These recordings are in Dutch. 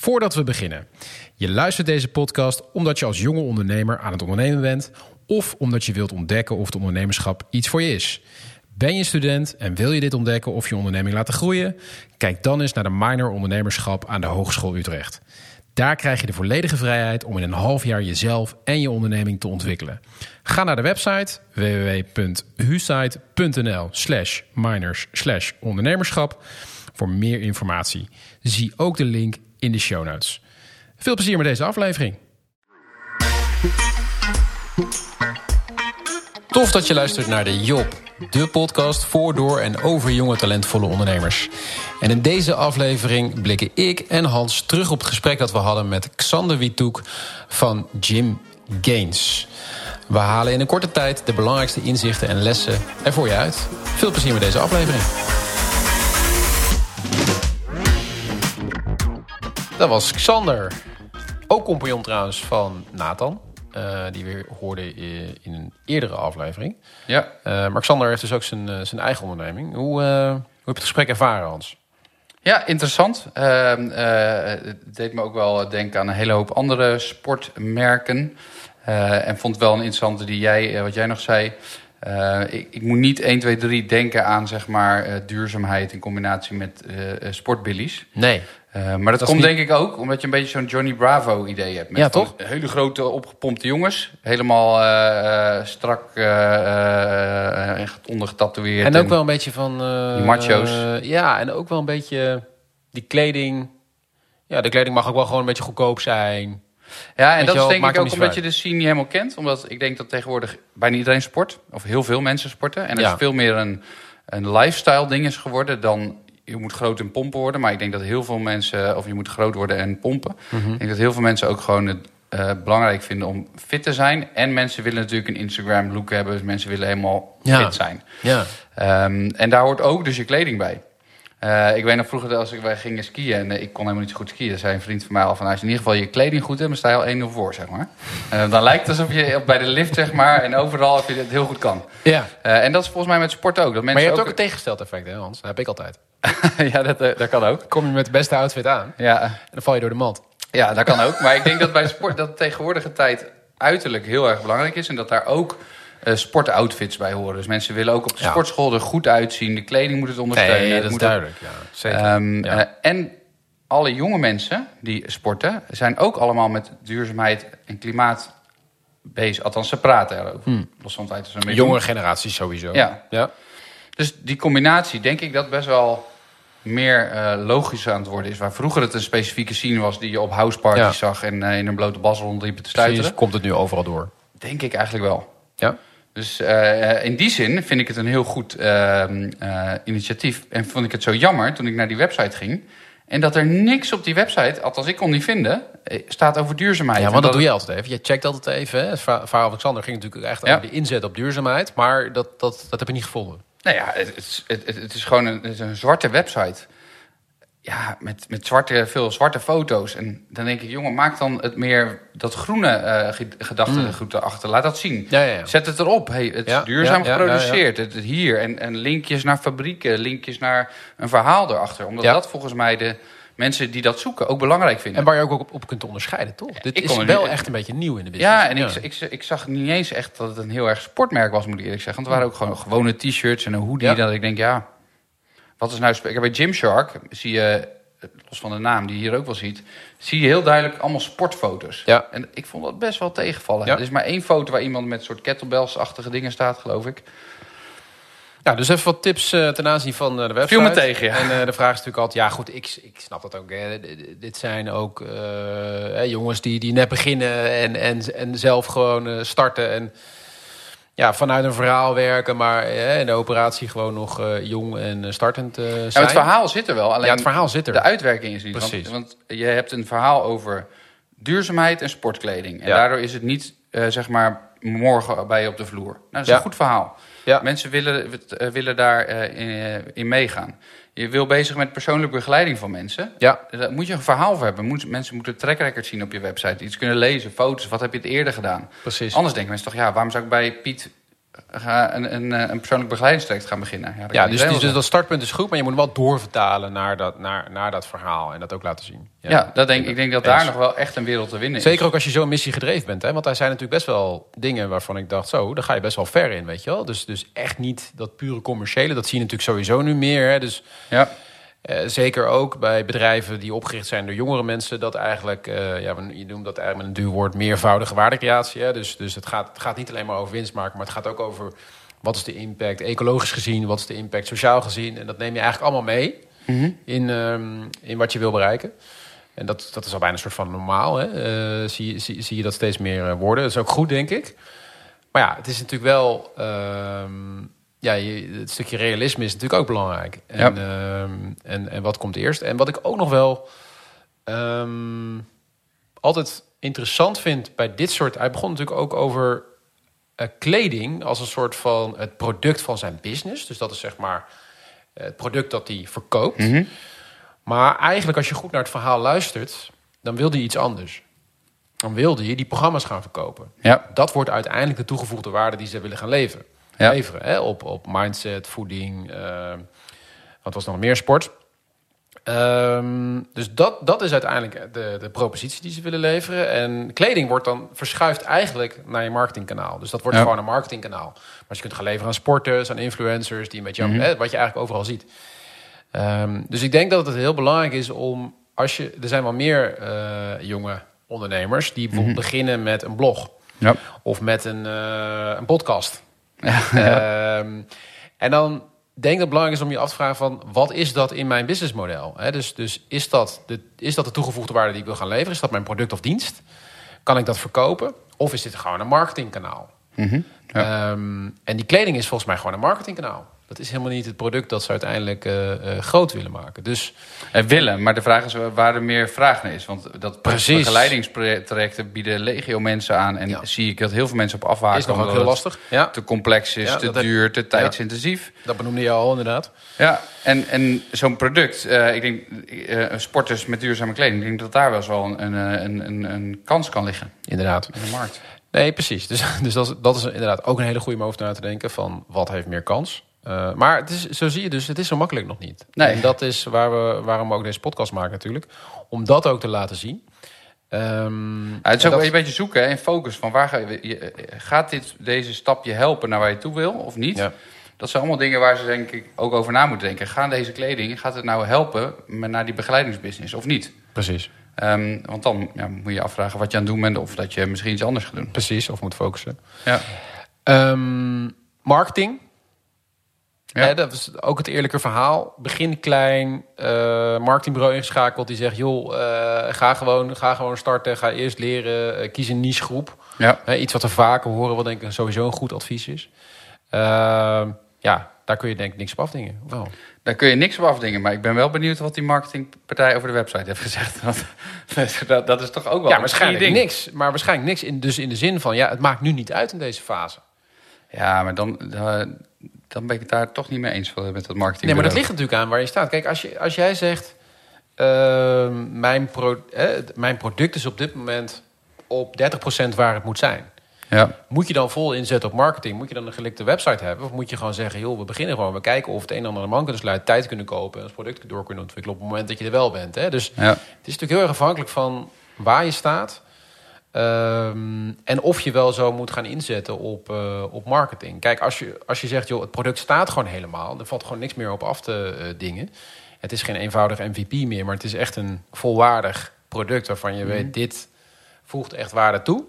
Voordat we beginnen. Je luistert deze podcast omdat je als jonge ondernemer aan het ondernemen bent... of omdat je wilt ontdekken of het ondernemerschap iets voor je is. Ben je student en wil je dit ontdekken of je onderneming laten groeien? Kijk dan eens naar de minor ondernemerschap aan de Hogeschool Utrecht. Daar krijg je de volledige vrijheid om in een half jaar jezelf en je onderneming te ontwikkelen. Ga naar de website www.husite.nl slash minors slash ondernemerschap voor meer informatie. Zie ook de link in de show notes. Veel plezier met deze aflevering. Tof dat je luistert naar de Job, de podcast voor, door en over jonge talentvolle ondernemers. En in deze aflevering blikken ik en Hans terug op het gesprek dat we hadden met Xander Wietoek van Jim Gains. We halen in een korte tijd de belangrijkste inzichten en lessen er voor je uit. Veel plezier met deze aflevering. Dat was Xander. Ook compagnon trouwens van Nathan. eh, die we hoorden i- in een eerdere aflevering. Ja, Eh, maar Xander heeft dus ook zijn, eh, zijn eigen onderneming. Hoe, eh, hoe heb je het gesprek ervaren, Hans? ja interessant. Ehm, eh, het deed me ook wel denken aan een hele hoop andere sportmerken. Eh, en vond wel een interessante die jij, eh, wat jij nog zei. Eh, ik, ik moet niet 1, 2, 3 denken aan zeg maar, eh, duurzaamheid in combinatie met eh eh, sportbillies. Nee. Eh, maar dat, komt niet- denk ik ook omdat je een beetje zo'n Johnny Bravo idee hebt. Met Ja, toch? Hele grote opgepompte jongens. Helemaal eh, eh, strak echt ondergetatoeëerd. En ook wel een beetje van... Die macho's. ja, en ook wel een beetje die kleding... Ja, de kleding mag ook wel gewoon een beetje goedkoop zijn. Ja, en Weet dat is denk ik ook omdat je de scene niet helemaal kent. Omdat ik denk dat tegenwoordig bijna iedereen sport. Of heel veel mensen sporten. En er Ja. is veel meer een, een lifestyle ding is geworden dan... Je moet groot en pompen worden. Maar ik denk dat heel veel mensen... Of je moet groot worden en pompen. Mhm. Ik denk dat heel veel mensen ook gewoon het eh, belangrijk vinden om fit te zijn. En mensen willen natuurlijk een Instagram look hebben. Dus mensen willen helemaal Ja. fit zijn. Ja. Ehm, en daar hoort ook dus je kleding bij. Eh, ik weet nog vroeger, als ik, wij gingen skiën en eh, ik kon helemaal niet zo goed skiën. zei een vriend van mij al van, als je in ieder geval je kleding goed hebt, dan sta je al 1-0 voor, zeg maar. Eh, dan lijkt het alsof je bij de lift, zeg maar, en overal of je het heel goed kan. ja. En dat is volgens mij met sport ook. Dat mensen Maar je hebt ook een tegengesteld effect, hè, Hans? Dat heb ik altijd. ja, dat, dat kan ook. Kom je met de beste outfit aan Ja, en dan val je door de mand. ja, dat kan ook. Maar ik denk dat bij sport, dat de tegenwoordige tijd uiterlijk heel erg belangrijk is. En dat daar ook eh, sportoutfits bij horen. Dus mensen willen ook op de Ja. sportschool er goed uitzien. De kleding moet het ondersteunen. Nee, dat is moet duidelijk. Ja, zeker. Ehm, Ja. eh, en alle jonge mensen die sporten zijn ook allemaal met duurzaamheid en klimaat bezig. Althans, ze praten erover. Los van dat ze ermee doen. Jongere generaties sowieso. Ja. ja. Dus die combinatie, denk ik dat best wel meer eh, logisch aan het worden is. Waar vroeger het een specifieke scene was die je op houseparties Ja. zag en in een blote bas rondliepen te stuiteren. Precies, komt het nu overal door. Denk ik eigenlijk wel. Ja. Dus eh, in die zin vind ik het een heel goed ehm, eh, initiatief. En vond ik het zo jammer toen ik naar die website ging. En dat er niks op die website, althans ik kon niet vinden, eh, staat over duurzaamheid. Ja, want dat doe je altijd even. Je checkt altijd even. Hè. Verhaal Alexander ging natuurlijk echt Ja. over de inzet op duurzaamheid. Maar dat, dat, dat heb je niet gevonden. Nou ja, het, het, is- het, het- het is gewoon een, het is een zwarte website. Ja, met, met zwarte, veel zwarte foto's. En dan denk ik, jongen, maak dan het meer dat groene eh ge- gedachtegoed erachter. Laat dat zien. Mm. Ja, ja, ja. Zet het erop. Hey, het is duurzaam geproduceerd. Het, het hier. En, en linkjes naar fabrieken. Linkjes naar een verhaal erachter. Omdat dat volgens mij de mensen die dat zoeken ook belangrijk vinden. En waar je ook op, op kunt onderscheiden, toch? Dit ik is wel echt een beetje nieuw in de business. Ja, en Ik, ik, ik zag niet eens echt dat het een heel erg sportmerk was, moet ik eerlijk zeggen. Want het waren ook gewoon gewone t-shirts en een hoodie. Dat ik denk, ja, wat is nou... Bij Gymshark zie je, los van de naam die je hier ook wel ziet... zie je heel duidelijk allemaal sportfoto's. Ja. En ik vond dat best wel tegenvallen. Ja. Er is maar één foto waar iemand met een soort kettlebells-achtige dingen staat, geloof ik. Ja, dus even wat tips eh, ten aanzien van eh, de website. Viel me tegen, ja. En eh, de vraag is natuurlijk altijd... Ja, goed, ik, ik snap dat ook. Hè. Dit zijn ook hè, jongens die, die net beginnen... En, en, en zelf gewoon starten en... Ja, vanuit een verhaal werken, maar hè, in de operatie gewoon nog eh, jong en eh, startend eh, zijn. Ja, het verhaal zit er wel. Alleen Ja, het verhaal zit er. de uitwerking is niet. Precies. Want, want je hebt een verhaal over duurzaamheid en sportkleding. En Ja. daardoor is het niet, eh, zeg maar, morgen bij je op de vloer. Nou, dat is Ja. een goed verhaal. Ja. Mensen willen, eh, willen daar eh, in, meegaan. Je wil bezig met persoonlijke begeleiding van mensen. Ja, Daar moet je een verhaal voor hebben. Moet, mensen moeten track record zien op je website. Iets kunnen lezen, foto's. Wat heb je het eerder gedaan? precies. Anders denken mensen toch, ja, waarom zou ik bij Piet ga een, een, een persoonlijk begeleidingstraject gaan beginnen. Ja, dus, dus dat startpunt is goed, maar je moet wel doorvertalen naar dat, naar, naar dat verhaal en dat ook laten zien. Ja, dat denk, ik denk dat daar nog wel echt een wereld te winnen is. Zeker ook als je zo missiegedreven bent. Hè? Want daar zijn natuurlijk best wel dingen waarvan ik dacht... zo, daar ga je best wel ver in, weet je wel. Dus, dus echt niet dat pure commerciële. Dat zie je natuurlijk sowieso nu meer. Hè? Dus Ja, eh, zeker ook bij bedrijven die opgericht zijn door jongere mensen... dat eigenlijk, eh, ja, je noemt dat eigenlijk met een duur woord... meervoudige waardecreatie. Hè? Dus, dus het, gaat, het gaat niet alleen maar over winst maken... maar het gaat ook over wat is de impact ecologisch gezien... wat is de impact sociaal gezien. En dat neem je eigenlijk allemaal mee in, ehm, in wat je wil bereiken. En dat, dat is al bijna een soort van normaal. Hè? Eh, zie, zie, zie je dat steeds meer worden. Dat is ook goed, denk ik. Maar ja, het is natuurlijk wel... ehm, ja, je, het stukje realisme is natuurlijk ook belangrijk. En, Ja. ehm, en, en wat komt eerst? En wat ik ook nog wel ehm, altijd interessant vind bij dit soort... Hij begon natuurlijk ook over eh, kleding als een soort van het product van zijn business. Dus dat is zeg maar het product dat hij verkoopt. Mhm. Maar eigenlijk als je goed naar het verhaal luistert... dan wil hij iets anders. Dan wilde je die programma's gaan verkopen. ja, Dat wordt uiteindelijk de toegevoegde waarde die ze willen gaan leveren. Ja. leveren hè? Op, op mindset, voeding, eh, wat was nog meer, sport. Ehm, dus dat, dat is uiteindelijk de, de propositie die ze willen leveren. En kleding wordt dan verschuift eigenlijk naar je marketingkanaal. Dus dat wordt Ja. gewoon een marketingkanaal. Maar je kunt gaan leveren aan sporters, aan influencers, die met jou, Mhm. hè, wat je eigenlijk overal ziet. Ehm, dus ik denk dat het heel belangrijk is om, als je, er zijn wel meer eh, jonge ondernemers die bijvoorbeeld beginnen met een blog ja. of met een, eh, een podcast. Ehm, en dan denk ik dat het belangrijk is om je af te vragen van... wat is dat in mijn businessmodel? Dus dus is, dat de, is dat de toegevoegde waarde die ik wil gaan leveren? Is dat mijn product of dienst? Kan ik dat verkopen? Of is dit gewoon een marketingkanaal? Mhm. Ehm, en die kleding is volgens mij gewoon een marketingkanaal. Dat is helemaal niet het product dat ze uiteindelijk eh, eh, groot willen maken. Dus En willen, maar de vraag is waar er meer vraag naar is. Want dat Precies. begeleidingstrajecten bieden legio mensen aan. En Ja. zie ik dat heel veel mensen op afwaken. is nog ook heel lastig. Ja, te complex is, Ja, te heb- duur, te tijdsintensief. dat benoemde je al inderdaad. Ja, en, en zo'n product, eh, ik denk eh, sporters met duurzame kleding, ik denk dat daar wel eens wel een, een, een, een, een kans kan liggen Inderdaad. in de markt. Nee, precies. Dus, dus dat, is, dat is inderdaad ook een hele goede om over na te denken van wat heeft meer kans. Eh, maar het is, zo zie je dus, het is zo makkelijk nog niet. Nee. En dat is waar we, waarom we ook deze podcast maken natuurlijk. Om dat ook te laten zien. Ja, het is ook dat- een beetje zoeken hè, en focus van waar ga je, je- gaat dit, deze stap je helpen naar waar je toe wil of niet? Ja. Dat zijn allemaal dingen waar ze denk ik ook over na moeten denken. Gaan deze kleding, gaat het nou helpen met- naar die begeleidingsbusiness of niet? Precies, Ehm, want dan ja, moet je afvragen wat je aan het doen bent of dat je misschien iets anders gaat doen. precies. Of moet focussen. Ja, Ehm, marketing. Ja. Hè, dat is ook het eerlijke verhaal. Begin klein, eh, marketingbureau ingeschakeld die zegt... joh, eh, ga, gewoon, ga gewoon starten, ga eerst leren, eh, kies een nichegroep. ja. Hè, iets wat we vaker horen, wat denk ik sowieso een goed advies is. Ehm, ja, daar kun je denk ik niks op afdingen. Daar kun je niks op afdingen. Maar ik ben wel benieuwd wat die marketingpartij over de website heeft gezegd. Dat, dat is toch ook wel Ja, waarschijnlijk ding. niks. Maar waarschijnlijk niks. In, dus in de zin van, ja, het maakt nu niet uit in deze fase. Ja, maar dan, dan, ben ik het daar toch niet mee eens met dat marketing. Nee, maar dat ligt natuurlijk aan waar je staat. Kijk, als, je, als jij zegt... ehm, mijn, pro, eh, mijn product is op dit moment op 30% waar het moet zijn. Ja, Moet je dan vol inzetten op marketing? Moet je dan een gelikte website hebben? Of moet je gewoon zeggen, joh, we beginnen gewoon. We kijken of het een en ander man kunnen sluiten. Tijd kunnen kopen en het product door kunnen ontwikkelen op het moment dat je er wel bent. Hè? Dus ja. het is natuurlijk heel erg afhankelijk van waar je staat. Ehm, en of je wel zo moet gaan inzetten op, eh, op marketing. Kijk, als je, als je zegt, joh, het product staat gewoon helemaal. Er valt gewoon niks meer op af te eh, dingen. Het is geen eenvoudig MVP meer, maar het is echt een volwaardig product waarvan je weet, dit voegt echt waarde toe.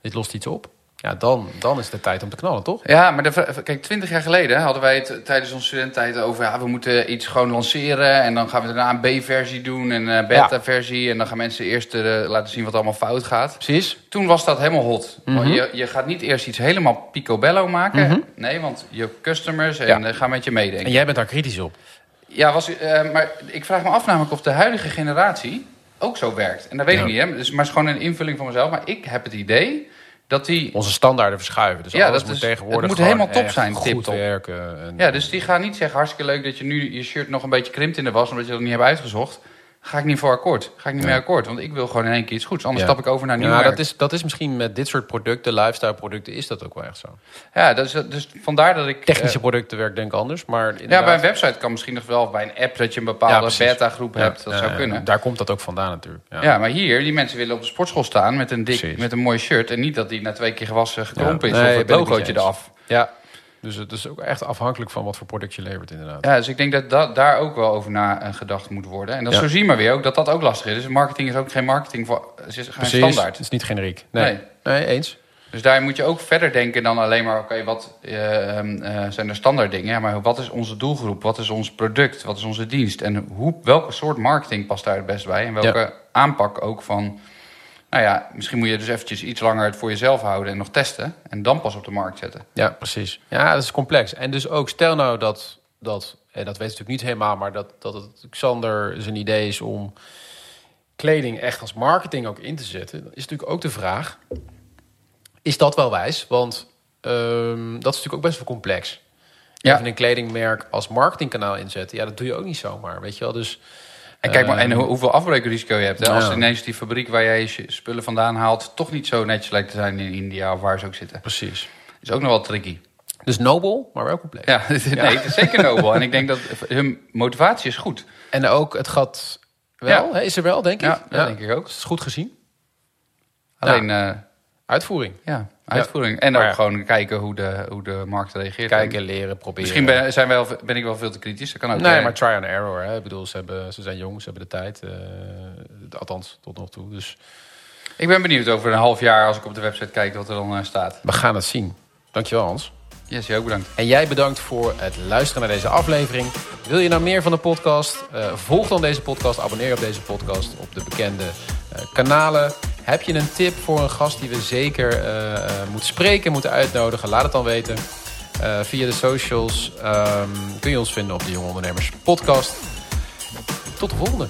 Dit lost iets op. Ja, dan, dan is de tijd om te knallen, toch? Ja, maar de, kijk, twintig jaar geleden hadden wij het tijdens onze studententijd over... Ja, we moeten iets gewoon lanceren en dan gaan we daarna een B-versie doen en een beta-versie. En dan gaan mensen eerst eh, laten zien wat allemaal fout gaat. Precies. Toen was dat helemaal hot. Mhm. Je, je gaat niet eerst iets helemaal picobello maken. Mhm. Nee, want je customers en Ja. eh, gaan met je meedenken. En jij bent daar kritisch op. Ja, was, eh, maar ik vraag me af namelijk of de huidige generatie ook zo werkt. En dat weet ik niet, hè. Dus, maar het is gewoon een invulling van mezelf. Maar ik heb het idee dat die... Onze standaarden verschuiven. Dus Ja, alles dat moet is- tegenwoordig het moet helemaal top zijn, Goed werken. En, Ja, dus die gaan niet zeggen hartstikke leuk dat je nu je shirt nog een beetje krimpt in de was... omdat je dat niet hebt uitgezocht. Ga ik niet voor akkoord. Ga ik niet Ja. mee akkoord. Want ik wil gewoon in één keer iets goeds. Anders stap ik over naar nieuw Ja, merk. dat is, dat is misschien met dit soort producten, lifestyle producten, is dat ook wel echt zo. Ja, dat is, dus vandaar dat ik... Technische eh, producten werkt denk ik anders, maar ja, bij een website kan misschien nog wel bij een app dat je een bepaalde beta-groep hebt. Dat zou kunnen. Daar komt dat ook vandaan natuurlijk. Ja. Ja, maar hier, die mensen willen op de sportschool staan met een, dik, met een mooi shirt. En niet dat die na twee keer gewassen gekrompen is of het logootje eraf. Ja. Dus het is ook echt afhankelijk van wat voor product je levert inderdaad. Ja, dus ik denk dat, dat daar ook wel over na eh, gedacht moet worden. En dat Ja. zo zien we weer ook dat dat ook lastig is. Dus marketing is ook geen marketing voor het is geen Precies, standaard. het is niet generiek. Nee, Nee. nee. eens. Dus daar moet je ook verder denken dan alleen maar, oké, wat eh, ehm, eh, zijn de standaard dingen? Ja, maar wat is onze doelgroep? Wat is ons product? Wat is onze dienst? En hoe, welke soort marketing past daar het best bij? En welke aanpak ook van, nou ja, misschien moet je dus eventjes iets langer het voor jezelf houden en nog testen. En dan pas op de markt zetten. Ja, precies. Ja, dat is complex. En dus ook, stel nou dat, dat en dat weet ik natuurlijk niet helemaal, maar dat, dat het Xander zijn idee is om kleding echt als marketing ook in te zetten, dan is natuurlijk ook de vraag, is dat wel wijs? Want ehm, dat is natuurlijk ook best wel complex. Ja. Even een kledingmerk als marketingkanaal inzetten, ja, dat doe je ook niet zomaar, weet je wel. Dus En kijk maar, en Ehm, hoe- hoeveel afbreukrisico je hebt. Hè? Als ineens die fabriek waar jij je spullen vandaan haalt... toch niet zo netjes lijkt te zijn in India of waar ze ook zitten. precies. Is ook nog wel tricky. Dus nobel, maar wel complex. Ja, nee, het is zeker nobel. En ik denk dat hun motivatie is goed. En ook, het gaat wel, hè, is er wel, denk ik. Ja, dat denk ik ook. Dat is goed gezien. Alleen, eh, Uitvoering. ja, uitvoering. En ook ja. gewoon kijken hoe de, hoe de markt reageert. Kijken, leren, proberen. Misschien ben, zijn wel, ben ik wel veel te kritisch. Dat kan ook. Nee, maar try and error. Hè. Ik bedoel, ze, hebben, ze zijn jong, ze hebben de tijd. eh, althans, tot nog toe. Dus Ik ben benieuwd over een half jaar als ik op de website kijk wat er dan eh, staat. we gaan het zien. Dankjewel, Hans. Yes, je ook bedankt. En jij bedankt voor het luisteren naar deze aflevering. Wil je nou meer van de podcast? Eh, volg dan deze podcast. Abonneer op deze podcast op de bekende kanalen. Heb je een tip voor een gast die we zeker eh, eh, moeten spreken, moeten uitnodigen? Laat het dan weten. Eh, via de socials ehm, kun je ons vinden op de Jonge Ondernemers podcast. Tot de volgende.